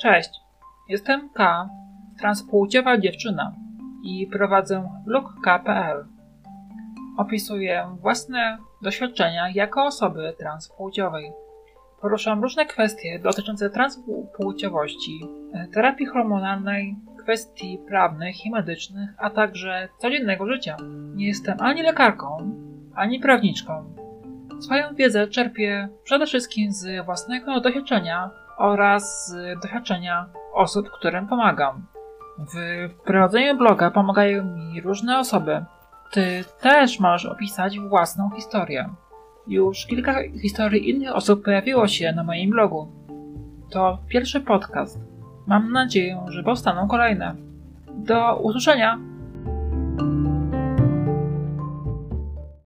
Cześć, jestem K, transpłciowa dziewczyna i prowadzę blog.pl. Opisuję własne doświadczenia jako osoby transpłciowej. Poruszam różne kwestie dotyczące transpłciowości, terapii hormonalnej, kwestii prawnych i medycznych, a także codziennego życia. Nie jestem ani lekarką, ani prawniczką. Swoją wiedzę czerpię przede wszystkim z własnego doświadczenia oraz z doświadczenia osób, którym pomagam. W prowadzeniu bloga pomagają mi różne osoby. Ty też możesz opisać własną historię. Już kilka historii innych osób pojawiło się na moim blogu. To pierwszy podcast. Mam nadzieję, że powstaną kolejne. Do usłyszenia!